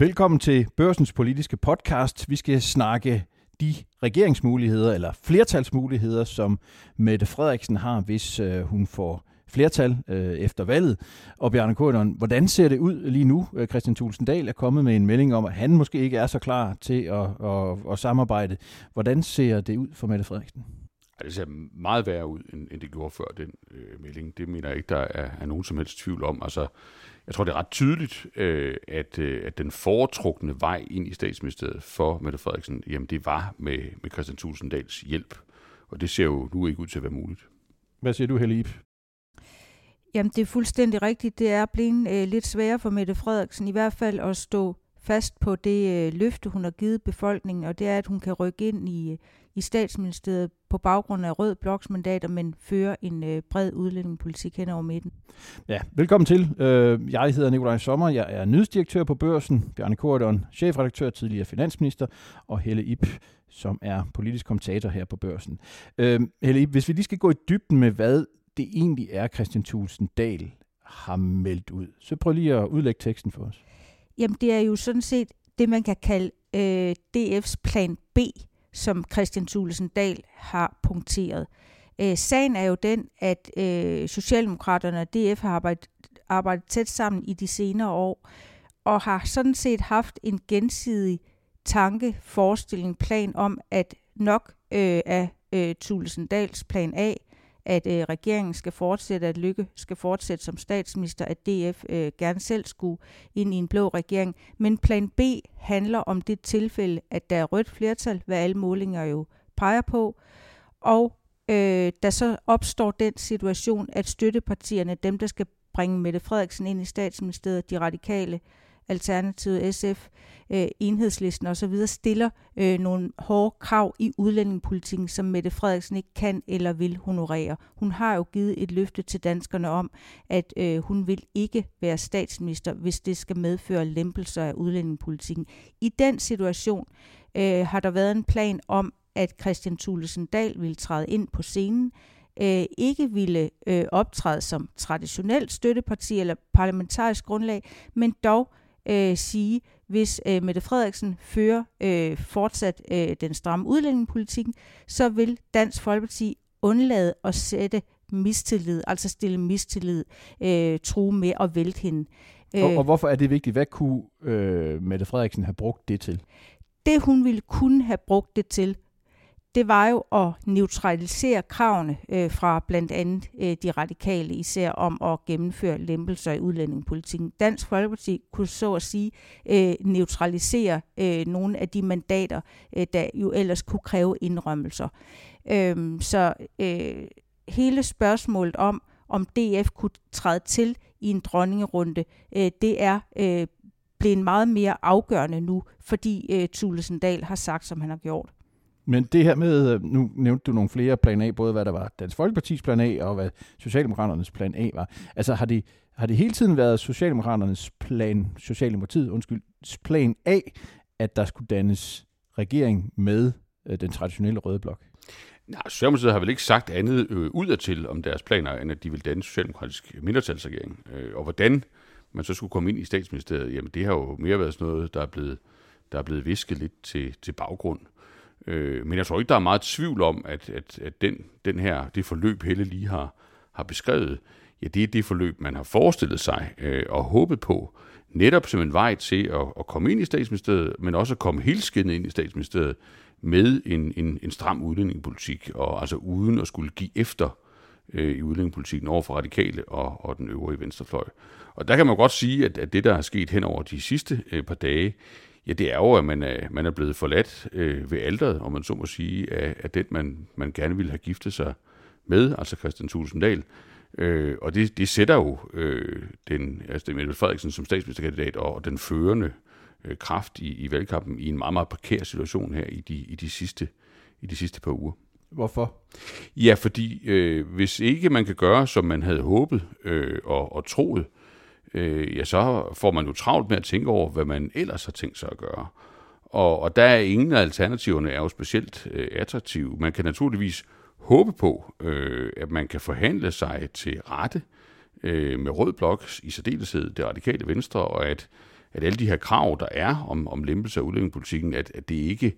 Velkommen til Børsens Politiske Podcast. Vi skal snakke de regeringsmuligheder eller flertalsmuligheder, som Mette Frederiksen har, hvis øh, hun får flertal øh, efter valget. Og Bjarne Korydon, hvordan ser det ud lige nu? Øh, Christian Christian Tulsendal er kommet med en melding om, at han måske ikke er så klar til at, at, at samarbejde. Hvordan ser det ud for Mette Frederiksen? Ja, det ser meget værre ud, end, end det gjorde før den øh, melding. Det mener jeg ikke, der er, er nogen som helst tvivl om. Altså, jeg tror, det er ret tydeligt, øh, at, øh, at den foretrukne vej ind i statsministeriet for Mette Frederiksen, jamen det var med, med Christian Tulsendals hjælp. Og det ser jo nu ikke ud til at være muligt. Hvad siger du, Helle Ip? Jamen, det er fuldstændig rigtigt. Det er blevet øh, lidt sværere for Mette Frederiksen i hvert fald at stå fast på det øh, løfte, hun har givet befolkningen, og det er, at hun kan rykke ind i, i statsministeriet på baggrund af rød bloksmandater, men føre en øh, bred udlændingepolitik hen over midten. Ja, velkommen til. Øh, jeg hedder Nikolaj Sommer. Jeg er nyhedsdirektør på Børsen. Bjarne Korydon, chefredaktør, tidligere finansminister, og Helle Ip, som er politisk kommentator her på Børsen. Øh, Helle Ip, hvis vi lige skal gå i dybden med, hvad det egentlig er, Christian Thulsen Dahl har meldt ud, så prøv lige at udlægge teksten for os. Jamen, det er jo sådan set det, man kan kalde øh, DF's plan B, som Christian Thulesen Dahl har punkteret. Øh, sagen er jo den, at øh, Socialdemokraterne og DF har arbejdet, arbejdet tæt sammen i de senere år, og har sådan set haft en gensidig tanke, forestilling, plan om, at nok øh, af øh, Thulesen Dahls plan A at øh, regeringen skal fortsætte, at Lykke skal fortsætte som statsminister, at DF øh, gerne selv skulle ind i en blå regering. Men plan B handler om det tilfælde, at der er rødt flertal, hvad alle målinger jo peger på, og øh, der så opstår den situation, at støttepartierne, dem der skal bringe Mette Frederiksen ind i statsministeriet, de radikale, øh, Alternativet, SF, øh, Enhedslisten osv. stiller øh, nogle hårde krav i udlændingepolitikken, som Mette Frederiksen ikke kan eller vil honorere. Hun har jo givet et løfte til danskerne om, at øh, hun vil ikke være statsminister, hvis det skal medføre lempelser af udlændingepolitikken. I den situation øh, har der været en plan om, at Christian Thulesen Dahl vil træde ind på scenen, øh, ikke ville øh, optræde som traditionelt støtteparti eller parlamentarisk grundlag, men dog øh, sige, hvis øh, Mette Frederiksen fører øh, fortsat øh, den stramme udlændingepolitik, så vil Dansk Folkeparti undlade at sætte mistillid, altså stille mistillid, øh, true med at vælte hende. Og, og øh, hvorfor er det vigtigt? Hvad kunne øh, Mette Frederiksen have brugt det til? Det hun ville kunne have brugt det til, det var jo at neutralisere kravene øh, fra blandt andet øh, de radikale, især om at gennemføre lempelser i udlændingepolitikken. Dansk Folkeparti kunne så at sige øh, neutralisere øh, nogle af de mandater, øh, der jo ellers kunne kræve indrømmelser. Øh, så øh, hele spørgsmålet om, om DF kunne træde til i en dronningerunde, øh, det er øh, blevet meget mere afgørende nu, fordi øh, Thulesen Dahl har sagt, som han har gjort. Men det her med, øh, nu nævnte du nogle flere plan A, både hvad der var Dansk Folkepartis plan A, og hvad Socialdemokraternes plan A var. Altså har det, har det hele tiden været Socialdemokraternes plan, Socialdemokratiet, undskyld, plan A, at der skulle dannes regering med øh, den traditionelle røde blok? Nej, Socialdemokratiet har vel ikke sagt andet øh, udadtil om deres planer, end at de vil danne socialdemokratisk mindretalsregering. Øh, og hvordan man så skulle komme ind i statsministeriet, jamen det har jo mere været sådan noget, der er blevet, der er blevet visket lidt til, til baggrund. Øh, Øh, men jeg tror ikke, der er meget tvivl om, at, at, at den, den her, det forløb, Helle lige har, har beskrevet, ja, det er det forløb, man har forestillet sig øh, og håbet på, netop som en vej til at, at komme ind i statsministeriet, men også at komme helt skinnet ind i statsministeriet med en, en, en stram udlændingepolitik, og altså uden at skulle give efter øh, i udlændingepolitikken over for radikale og, og den øvrige venstrefløj. Og der kan man godt sige, at, at det, der er sket hen over de sidste øh, par dage, Ja, det er jo, at man er, man er blevet forladt øh, ved alderet, om man så må sige, af, af den, man, man gerne ville have giftet sig med, altså Christian Tulsendal. Øh, og det, det sætter jo øh, den, altså det Mette Frederiksen som statsministerkandidat og, den førende øh, kraft i, i valgkampen i en meget, meget prekær situation her i de, i de, sidste, i de sidste par uger. Hvorfor? Ja, fordi øh, hvis ikke man kan gøre, som man havde håbet øh, og, og troet, øh, Øh, ja, så får man jo travlt med at tænke over, hvad man ellers har tænkt sig at gøre. Og, og der er ingen af alternativerne er jo specielt øh, attraktive. Man kan naturligvis håbe på, øh, at man kan forhandle sig til rette øh, med Rød Blok, i særdeleshed det radikale venstre, og at, at alle de her krav, der er om, om lempelse af udlændingepolitikken, at, at det ikke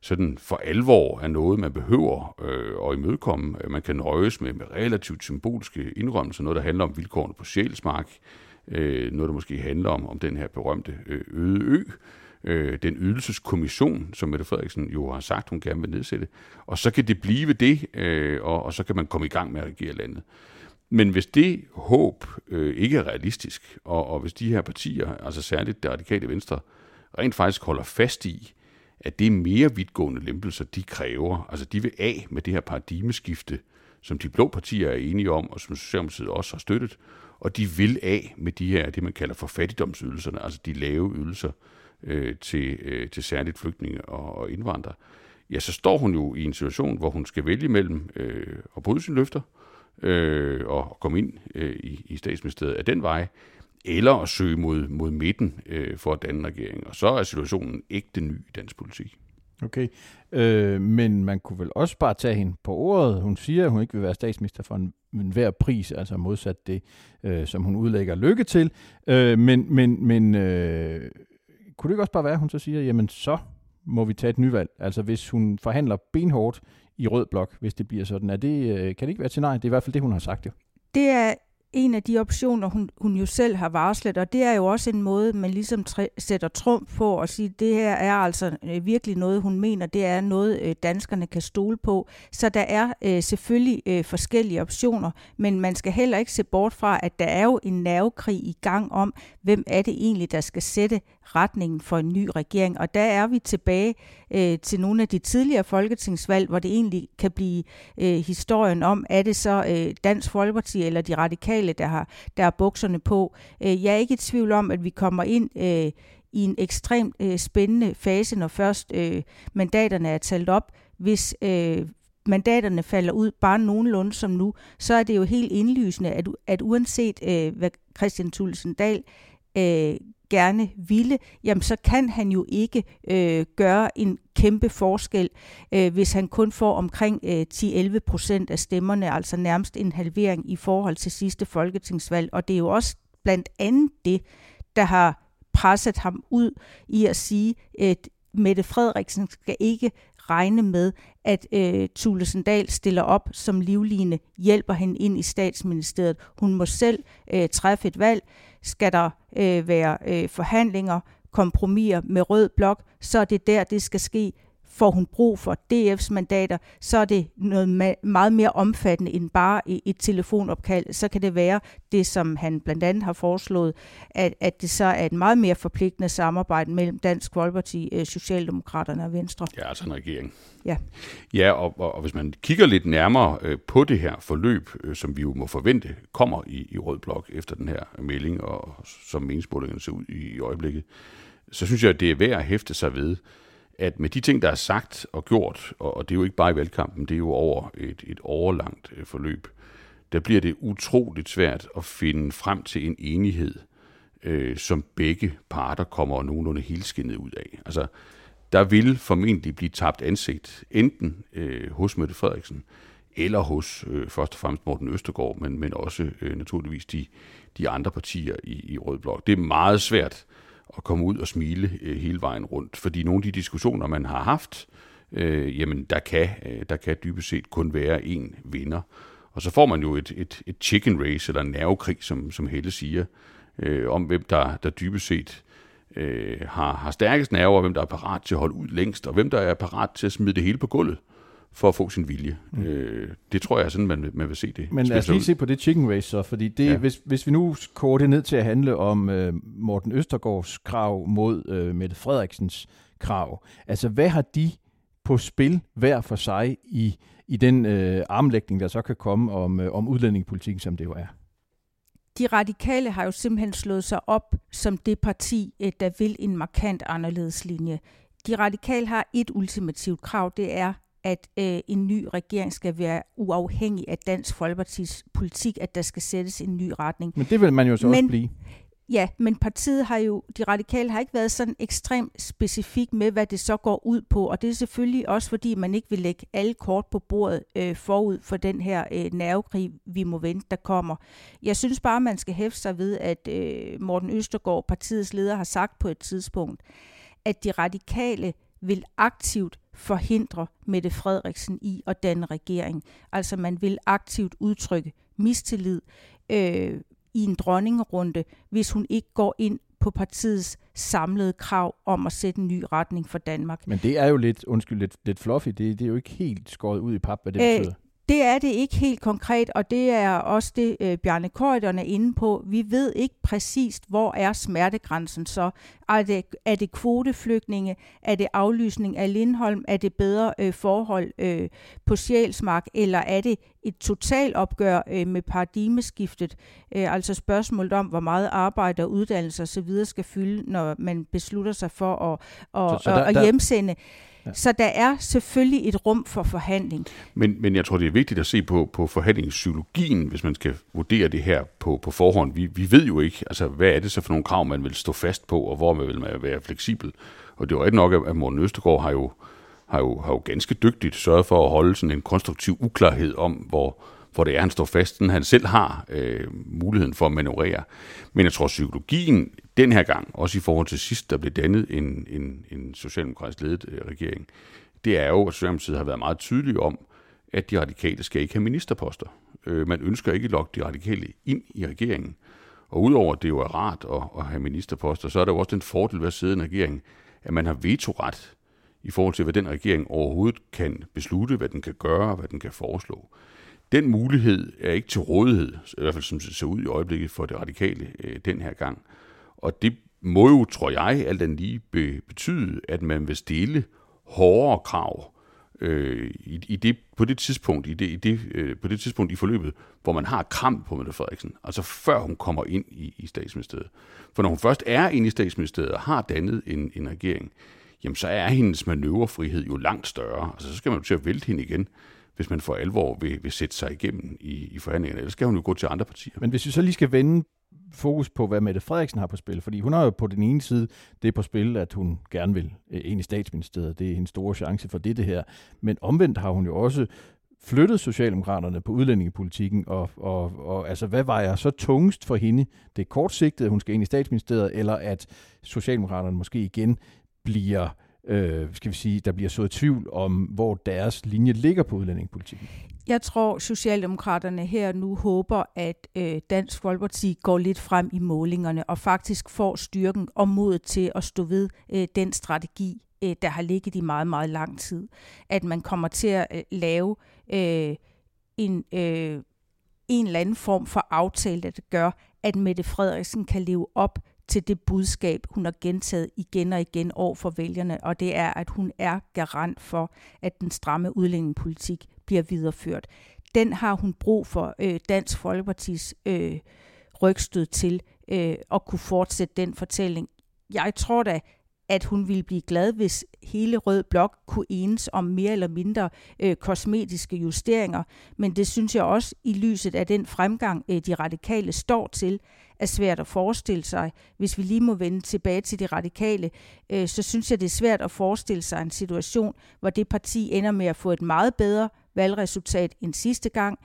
sådan for alvor er noget, man behøver øh, at imødekomme. Man kan nøjes med, med relativt symboliske indrømmelser, noget der handler om vilkårene på sjælsmark, øh, øh, noget der måske handler om, om den her berømte øh, øde ø, øh, den ydelseskommission, som Mette Frederiksen jo har sagt, hun gerne vil nedsætte. Og så kan det blive det, øh, og, og så kan man komme i gang med at regere landet. Men hvis det håb øh, ikke er realistisk, og, og hvis de her partier, altså særligt det radikale venstre, rent faktisk holder fast i, at det er mere vidtgående lempelser, de kræver. Altså de vil af med det her paradigmeskifte, som de blå partier er enige om, og som Socialdemokratiet også har støttet, og de vil af med de her, det man kalder for fattigdomsydelserne, altså de lave ydelser øh, til, øh, til særligt flygtninge og, og indvandrere. Ja, så står hun jo i en situation, hvor hun skal vælge mellem øh, at bryde sine løfter, øh, og komme ind øh, i, i statsministeriet af den vej, eller at søge mod, mod midten øh, for at danne regering. Og så er situationen ikke den nye i dansk politik. Okay, øh, men man kunne vel også bare tage hende på ordet. Hun siger, at hun ikke vil være statsminister for en, en hver pris, altså modsat det, øh, som hun udlægger lykke til. Øh, men men, men øh, kunne det ikke også bare være, at hun så siger, jamen så må vi tage et nyvalg? Altså hvis hun forhandler benhårdt i rød blok, hvis det bliver sådan, er det, øh, kan det ikke være til nej? Det er i hvert fald det, hun har sagt jo. Det er en af de optioner, hun, hun jo selv har varslet, og det er jo også en måde, man ligesom træ, sætter trumf på og siger, det her er altså øh, virkelig noget, hun mener, det er noget, øh, danskerne kan stole på. Så der er øh, selvfølgelig øh, forskellige optioner, men man skal heller ikke se bort fra, at der er jo en nervekrig i gang om, hvem er det egentlig, der skal sætte retningen for en ny regering. Og der er vi tilbage øh, til nogle af de tidligere folketingsvalg, hvor det egentlig kan blive øh, historien om, er det så øh, Dansk Folkeparti eller de radikale, der har, der har bukserne på. Øh, jeg er ikke i tvivl om, at vi kommer ind øh, i en ekstremt øh, spændende fase, når først øh, mandaterne er talt op, hvis øh, mandaterne falder ud bare nogenlunde som nu, så er det jo helt indlysende, at, at uanset øh, hvad Christian Tulsen Dahl øh, gerne ville, jamen så kan han jo ikke øh, gøre en kæmpe forskel, øh, hvis han kun får omkring øh, 10-11 procent af stemmerne, altså nærmest en halvering i forhold til sidste folketingsvalg. Og det er jo også blandt andet det, der har presset ham ud i at sige, at Mette Frederiksen skal ikke regne med, at øh, Thulesen Dahl stiller op som livline, hjælper hende ind i statsministeriet. Hun må selv øh, træffe et valg. Skal der øh, være øh, forhandlinger, kompromiser med rød blok, så er det der, det skal ske får hun brug for DF's mandater, så er det noget meget mere omfattende end bare et telefonopkald. Så kan det være det, som han blandt andet har foreslået, at, at det så er et meget mere forpligtende samarbejde mellem Dansk Folkeparti, øh, Socialdemokraterne og Venstre. Ja, altså en regering. Ja, ja og, og, og hvis man kigger lidt nærmere øh, på det her forløb, øh, som vi jo må forvente kommer i, i Rød Blok efter den her melding, og som meningsmålingerne ser ud i, i øjeblikket, så synes jeg, at det er værd at hæfte sig ved, at med de ting, der er sagt og gjort, og det er jo ikke bare i valgkampen, det er jo over et, et overlangt øh, forløb, der bliver det utroligt svært at finde frem til en enighed, øh, som begge parter kommer nogenlunde helskindet ud af. Altså, der vil formentlig blive tabt ansigt, enten øh, hos Mette Frederiksen, eller hos øh, først og fremmest Morten Østergaard, men, men også øh, naturligvis de, de andre partier i, i Rød Blok. Det er meget svært at komme ud og smile øh, hele vejen rundt. Fordi nogle af de diskussioner, man har haft, øh, jamen der kan, øh, der kan dybest set kun være en vinder. Og så får man jo et, et, et chicken race, eller en nervekrig, som, som Helle siger, øh, om hvem der, der dybest set øh, har, har stærkest nerver, og hvem der er parat til at holde ud længst, og hvem der er parat til at smide det hele på gulvet for at få sin vilje. Mm. Øh, det tror jeg er sådan, man, man vil se det. Men lad os lige se på det chicken race så, fordi det, ja. hvis, hvis vi nu koger det ned til at handle om øh, Morten Østergaards krav mod øh, Mette Frederiksens krav, altså hvad har de på spil hver for sig i, i den øh, armlægning, der så kan komme om, øh, om udlændingepolitikken, som det jo er? De radikale har jo simpelthen slået sig op som det parti, øh, der vil en markant anderledes linje. De radikale har et ultimativt krav, det er, at øh, en ny regering skal være uafhængig af Dansk Folkepartis politik, at der skal sættes en ny retning. Men det vil man jo så Men, også blive. Ja, men partiet har jo, de radikale har ikke været sådan ekstremt specifik med, hvad det så går ud på, og det er selvfølgelig også, fordi man ikke vil lægge alle kort på bordet øh, forud for den her øh, nervekrig, vi må vente, der kommer. Jeg synes bare, man skal hæfte sig ved, at øh, Morten Østergaard, partiets leder, har sagt på et tidspunkt, at de radikale vil aktivt forhindre Mette Frederiksen i at danne regering. Altså man vil aktivt udtrykke mistillid øh, i en dronningerunde, hvis hun ikke går ind på partiets samlede krav om at sætte en ny retning for Danmark. Men det er jo lidt, undskyld, lidt, lidt fluffy. Det, det er jo ikke helt skåret ud i pap, hvad det Æh, betyder. Det er det ikke helt konkret, og det er også det, øh, Bjarne Korydon er inde på. Vi ved ikke præcist, hvor er smertegrænsen så. Er det, er det kvoteflygtninge? Er det aflysning af Lindholm? Er det bedre øh, forhold øh, på Sjælsmark? Eller er det et total opgør øh, med paradigmeskiftet? Øh, altså spørgsmålet om, hvor meget arbejde og uddannelse osv. skal fylde, når man beslutter sig for at, at, så, så der, at, at hjemsende. Der Ja. Så der er selvfølgelig et rum for forhandling. Men, men jeg tror, det er vigtigt at se på, på forhandlingspsykologien, hvis man skal vurdere det her på, på forhånd. Vi, vi ved jo ikke, altså, hvad er det så for nogle krav, man vil stå fast på, og hvor man vil være fleksibel. Og det er jo ikke nok, at Morten Østergaard har jo, har jo, har jo ganske dygtigt sørget for at holde sådan en konstruktiv uklarhed om, hvor, hvor det er, han står fast, den han selv har øh, muligheden for at manøvrere. Men jeg tror, psykologien den her gang, også i forhold til sidst, der blev dannet en, en, en socialdemokratisk ledet øh, regering, det er jo, at Socialdemokratiet har været meget tydelige om, at de radikale skal ikke have ministerposter. Øh, man ønsker ikke at lokke de radikale ind i regeringen. Og udover at det jo er rart at, at have ministerposter, så er der jo også den fordel ved at sidde i en regering, at man har vetoret i forhold til, hvad den regering overhovedet kan beslutte, hvad den kan gøre, hvad den kan foreslå. Den mulighed er ikke til rådighed, i hvert fald som det ser ud i øjeblikket for det radikale øh, den her gang. Og det må jo, tror jeg, alt andet lige be, betyde, at man vil stille hårdere krav øh, i, i det, på det tidspunkt i det, i det, øh, på det tidspunkt i forløbet, hvor man har kram på Mette Frederiksen, altså før hun kommer ind i, i statsministeriet. For når hun først er inde i statsministeriet og har dannet en, en regering, jamen så er hendes manøvrefrihed jo langt større. Altså så skal man jo til at vælte hende igen hvis man for alvor vil, vil sætte sig igennem i, i forhandlingerne. Ellers skal hun jo gå til andre partier. Men hvis vi så lige skal vende fokus på, hvad Mette Frederiksen har på spil, fordi hun har jo på den ene side det på spil, at hun gerne vil øh, ind i statsministeriet. Det er en stor chance for det, det her. Men omvendt har hun jo også flyttet Socialdemokraterne på udlændingepolitikken, og, og, og altså, hvad vejer så tungest for hende? Det er kortsigtet, at hun skal ind i statsministeriet, eller at Socialdemokraterne måske igen bliver øh, øh, skal vi sige, der bliver så tvivl om, hvor deres linje ligger på udlændingepolitikken? Jeg tror, Socialdemokraterne her nu håber, at øh, Dansk Folkeparti går lidt frem i målingerne og faktisk får styrken og modet til at stå ved øh, den strategi, øh, der har ligget i meget, meget lang tid. At man kommer til at øh, lave øh, en, øh, en eller anden form for aftale, der gør, at Mette Frederiksen kan leve op til det budskab, hun har gentaget igen og igen over for vælgerne, og det er, at hun er garant for, at den stramme udlændingepolitik bliver videreført. Den har hun brug for øh, Dansk Folkepartis øh, rygstød til øh, at kunne fortsætte den fortælling. Jeg tror da, at hun ville blive glad, hvis hele Rød Blok kunne enes om mere eller mindre øh, kosmetiske justeringer. Men det synes jeg også i lyset af den fremgang, øh, de radikale står til, er svært at forestille sig. Hvis vi lige må vende tilbage til de radikale, øh, så synes jeg, det er svært at forestille sig en situation, hvor det parti ender med at få et meget bedre valgresultat end sidste gang,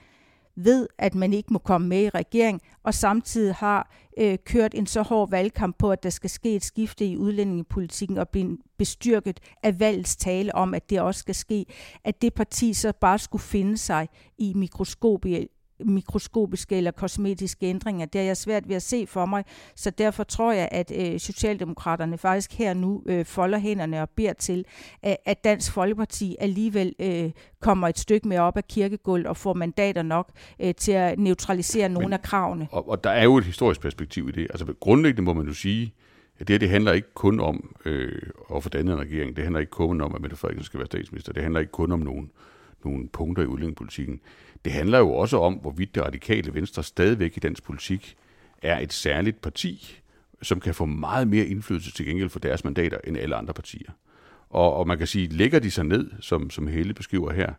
ved, at man ikke må komme med i regering, og samtidig har øh, kørt en så hård valgkamp på, at der skal ske et skifte i udlændingepolitikken og blive bestyrket af valgets tale om, at det også skal ske, at det parti så bare skulle finde sig i mikroskopie mikroskopiske eller kosmetiske ændringer. Det er jeg svært ved at se for mig, så derfor tror jeg, at øh, Socialdemokraterne faktisk her nu øh, folder hænderne og beder til, at, at Dansk Folkeparti alligevel øh, kommer et stykke mere op af kirkegulv og får mandater nok øh, til at neutralisere nogle Men, af kravene. Og, og der er jo et historisk perspektiv i det. Altså grundlæggende må man jo sige, at det her det handler ikke kun om øh, at få dannet en regering. Det handler ikke kun om, at Mette Frederiksen skal være statsminister. Det handler ikke kun om nogen, nogle punkter i udlændingepolitikken. Det handler jo også om, hvorvidt det radikale venstre stadigvæk i dansk politik er et særligt parti, som kan få meget mere indflydelse til gengæld for deres mandater end alle andre partier. Og, og man kan sige, lægger de sig ned, som, som Helle beskriver her,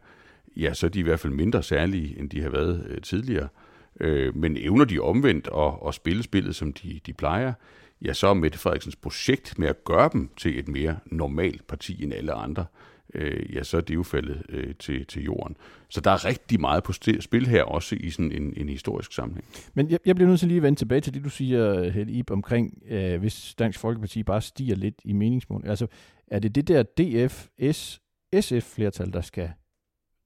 ja, så er de i hvert fald mindre særlige, end de har været øh, tidligere. Øh, men evner de omvendt at, at spille spillet, som de, de plejer, ja, så er Mette Frederiksens projekt med at gøre dem til et mere normalt parti end alle andre, øh, ja, så er det jo faldet øh, til, til jorden. Så der er rigtig meget på spil her, også i sådan en, en historisk sammenhæng. Men jeg, jeg bliver nødt til lige at vende tilbage til det, du siger, Helle Ip, omkring, øh, hvis Dansk Folkeparti bare stiger lidt i meningsmål. Altså, er det det der DF-SF-flertal, der skal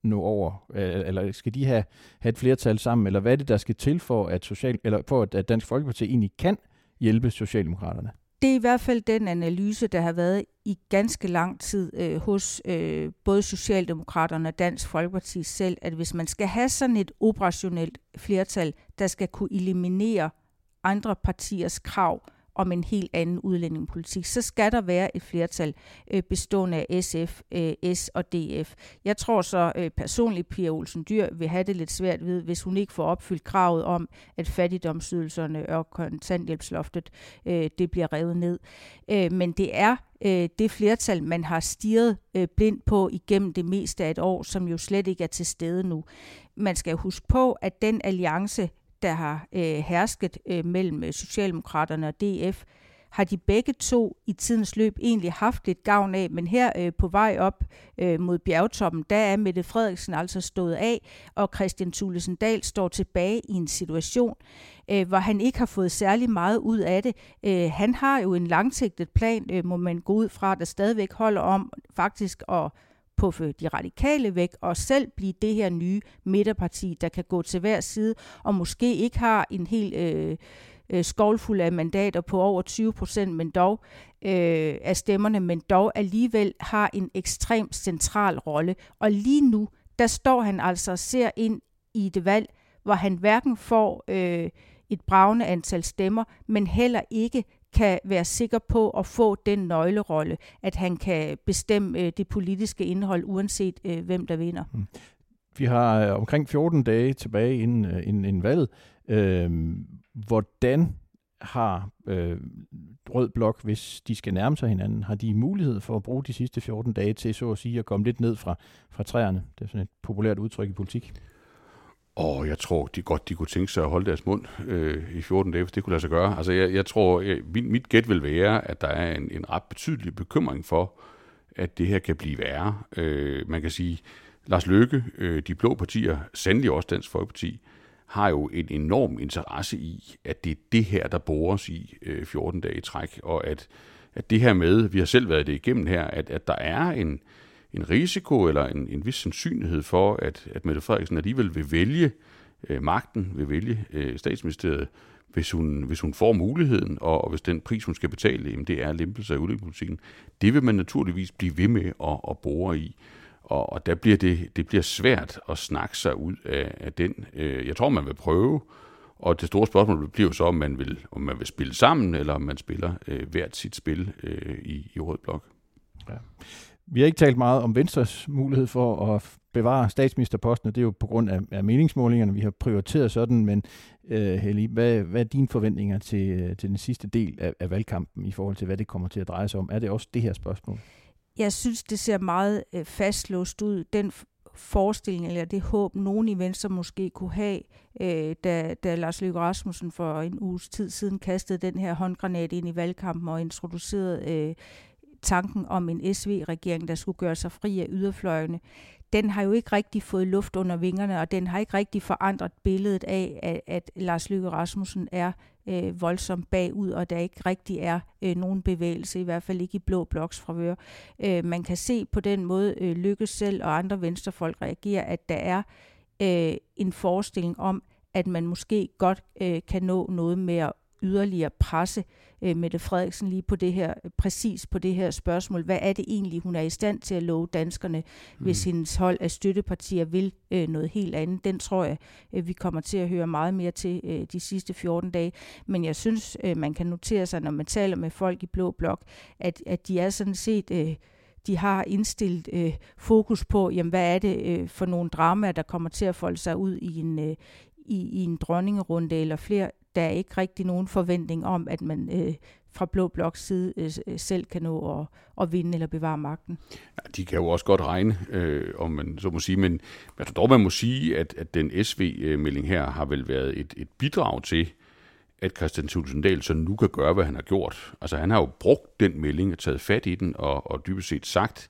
nå over, øh, eller skal de have, have et flertal sammen, eller hvad er det, der skal til for, at, social, eller for at Dansk Folkeparti egentlig kan hjælpe Socialdemokraterne? Det er i hvert fald den analyse, der har været i ganske lang tid øh, hos øh, både Socialdemokraterne og Dansk Folkeparti selv, at hvis man skal have sådan et operationelt flertal, der skal kunne eliminere andre partiers krav om en helt anden udlændingepolitik, så skal der være et flertal øh, bestående af SF, øh, S og DF. Jeg tror så øh, personligt, Pia Olsen Dyr vil have det lidt svært ved, hvis hun ikke får opfyldt kravet om, at fattigdomsydelserne og kontanthjælpsloftet øh, det bliver revet ned. Øh, men det er øh, det flertal, man har stirret øh, blindt på igennem det meste af et år, som jo slet ikke er til stede nu. Man skal huske på, at den alliance, der har øh, hersket øh, mellem øh, Socialdemokraterne og DF, har de begge to i tidens løb egentlig haft lidt gavn af, men her øh, på vej op øh, mod bjergtoppen, der er Mette Frederiksen altså stået af, og Christian Thulesen Dahl står tilbage i en situation, øh, hvor han ikke har fået særlig meget ud af det. Øh, han har jo en langsigtet plan, øh, må man gå ud fra, der stadigvæk holder om faktisk at puffe de radikale væk og selv blive det her nye midterparti, der kan gå til hver side og måske ikke har en helt øh, øh, skovlfuld af mandater på over 20 procent, men dog øh, af stemmerne, men dog alligevel har en ekstremt central rolle. Og lige nu, der står han altså og ser ind i det valg, hvor han hverken får øh, et bravende antal stemmer, men heller ikke kan være sikker på at få den nøglerolle, at han kan bestemme øh, det politiske indhold, uanset øh, hvem der vinder. Mm. Vi har øh, omkring 14 dage tilbage inden, øh, inden, inden valget. Øh, hvordan har øh, Rød Blok, hvis de skal nærme sig hinanden, har de mulighed for at bruge de sidste 14 dage til så at sige at komme lidt ned fra, fra træerne? Det er sådan et populært udtryk i politik. Og jeg tror de godt, de kunne tænke sig at holde deres mund øh, i 14 dage, hvis det kunne lade sig gøre. Altså jeg, jeg tror, jeg, mit, mit gæt vil være, at der er en, en ret betydelig bekymring for, at det her kan blive værre. Øh, man kan sige, Lars Løkke, øh, de blå partier, sandelig også Dansk Folkeparti, har jo en enorm interesse i, at det er det her, der bores i øh, 14 dage i træk, og at, at det her med, vi har selv været det igennem her, at, at der er en, en risiko eller en, en vis sandsynlighed for, at, at Mette Frederiksen alligevel vil vælge øh, magten, vil vælge øh, statsministeriet, hvis hun, hvis hun får muligheden, og, og hvis den pris, hun skal betale, jamen, det er lempelse af udlændingepolitikken. Det vil man naturligvis blive ved med at, at bore i. Og, og der bliver det, det bliver svært at snakke sig ud af, af den. Øh, jeg tror, man vil prøve, og det store spørgsmål bliver jo så, om man vil, om man vil spille sammen, eller om man spiller øh, hvert sit spil øh, i, i Rød Blok. Ja. Vi har ikke talt meget om Venstres mulighed for at bevare statsministerposten, det er jo på grund af, af meningsmålingerne, vi har prioriteret sådan, men øh, Heli, hvad, hvad er dine forventninger til, øh, til den sidste del af, af valgkampen i forhold til, hvad det kommer til at dreje sig om? Er det også det her spørgsmål? Jeg synes, det ser meget øh, fastlåst ud. Den forestilling eller det håb, nogen i Venstre måske kunne have, øh, da, da Lars Løkke Rasmussen for en uges tid siden kastede den her håndgranat ind i valgkampen og introducerede øh, tanken om en SV-regering, der skulle gøre sig fri af yderfløjene, den har jo ikke rigtig fået luft under vingerne, og den har ikke rigtig forandret billedet af, at, at Lars Løkke Rasmussen er øh, voldsomt bagud, og der ikke rigtig er øh, nogen bevægelse, i hvert fald ikke i blå bloks fravør. Øh, man kan se på den måde, øh, Lykke selv og andre venstrefolk reagerer, at der er øh, en forestilling om, at man måske godt øh, kan nå noget med at yderligere presse øh, Mette Frederiksen lige på det her, præcis på det her spørgsmål. Hvad er det egentlig, hun er i stand til at love danskerne, mm. hvis hendes hold af støttepartier vil øh, noget helt andet? Den tror jeg, øh, vi kommer til at høre meget mere til øh, de sidste 14 dage. Men jeg synes, øh, man kan notere sig, når man taler med folk i Blå Blok, at, at de er sådan set... Øh, de har indstillet øh, fokus på, jamen, hvad er det øh, for nogle dramaer, der kommer til at folde sig ud i en, øh, i, i en dronningerunde eller flere der er ikke rigtig nogen forventning om, at man øh, fra Blå Bloks side øh, øh, selv kan nå at, at vinde eller bevare magten. Ja, de kan jo også godt regne, øh, om man så må sige, men jeg tror dog, man må sige, at, at den SV-melding her har vel været et, et bidrag til, at Christian Tulsendal så nu kan gøre, hvad han har gjort. Altså han har jo brugt den melding og taget fat i den og, og dybest set sagt,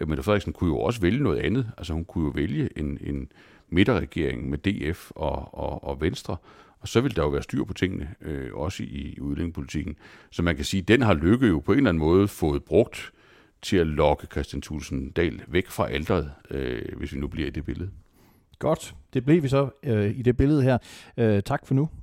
at Mette Frederiksen kunne jo også vælge noget andet. Altså hun kunne jo vælge en, en midterregering med DF og, og, og Venstre, og så vil der jo være styr på tingene, øh, også i, i udlændingepolitikken. Så man kan sige, at den har Lykke jo på en eller anden måde fået brugt til at lokke Christian Thulsen Dahl væk fra alderet, øh, hvis vi nu bliver i det billede. Godt, det blev vi så øh, i det billede her. Øh, tak for nu,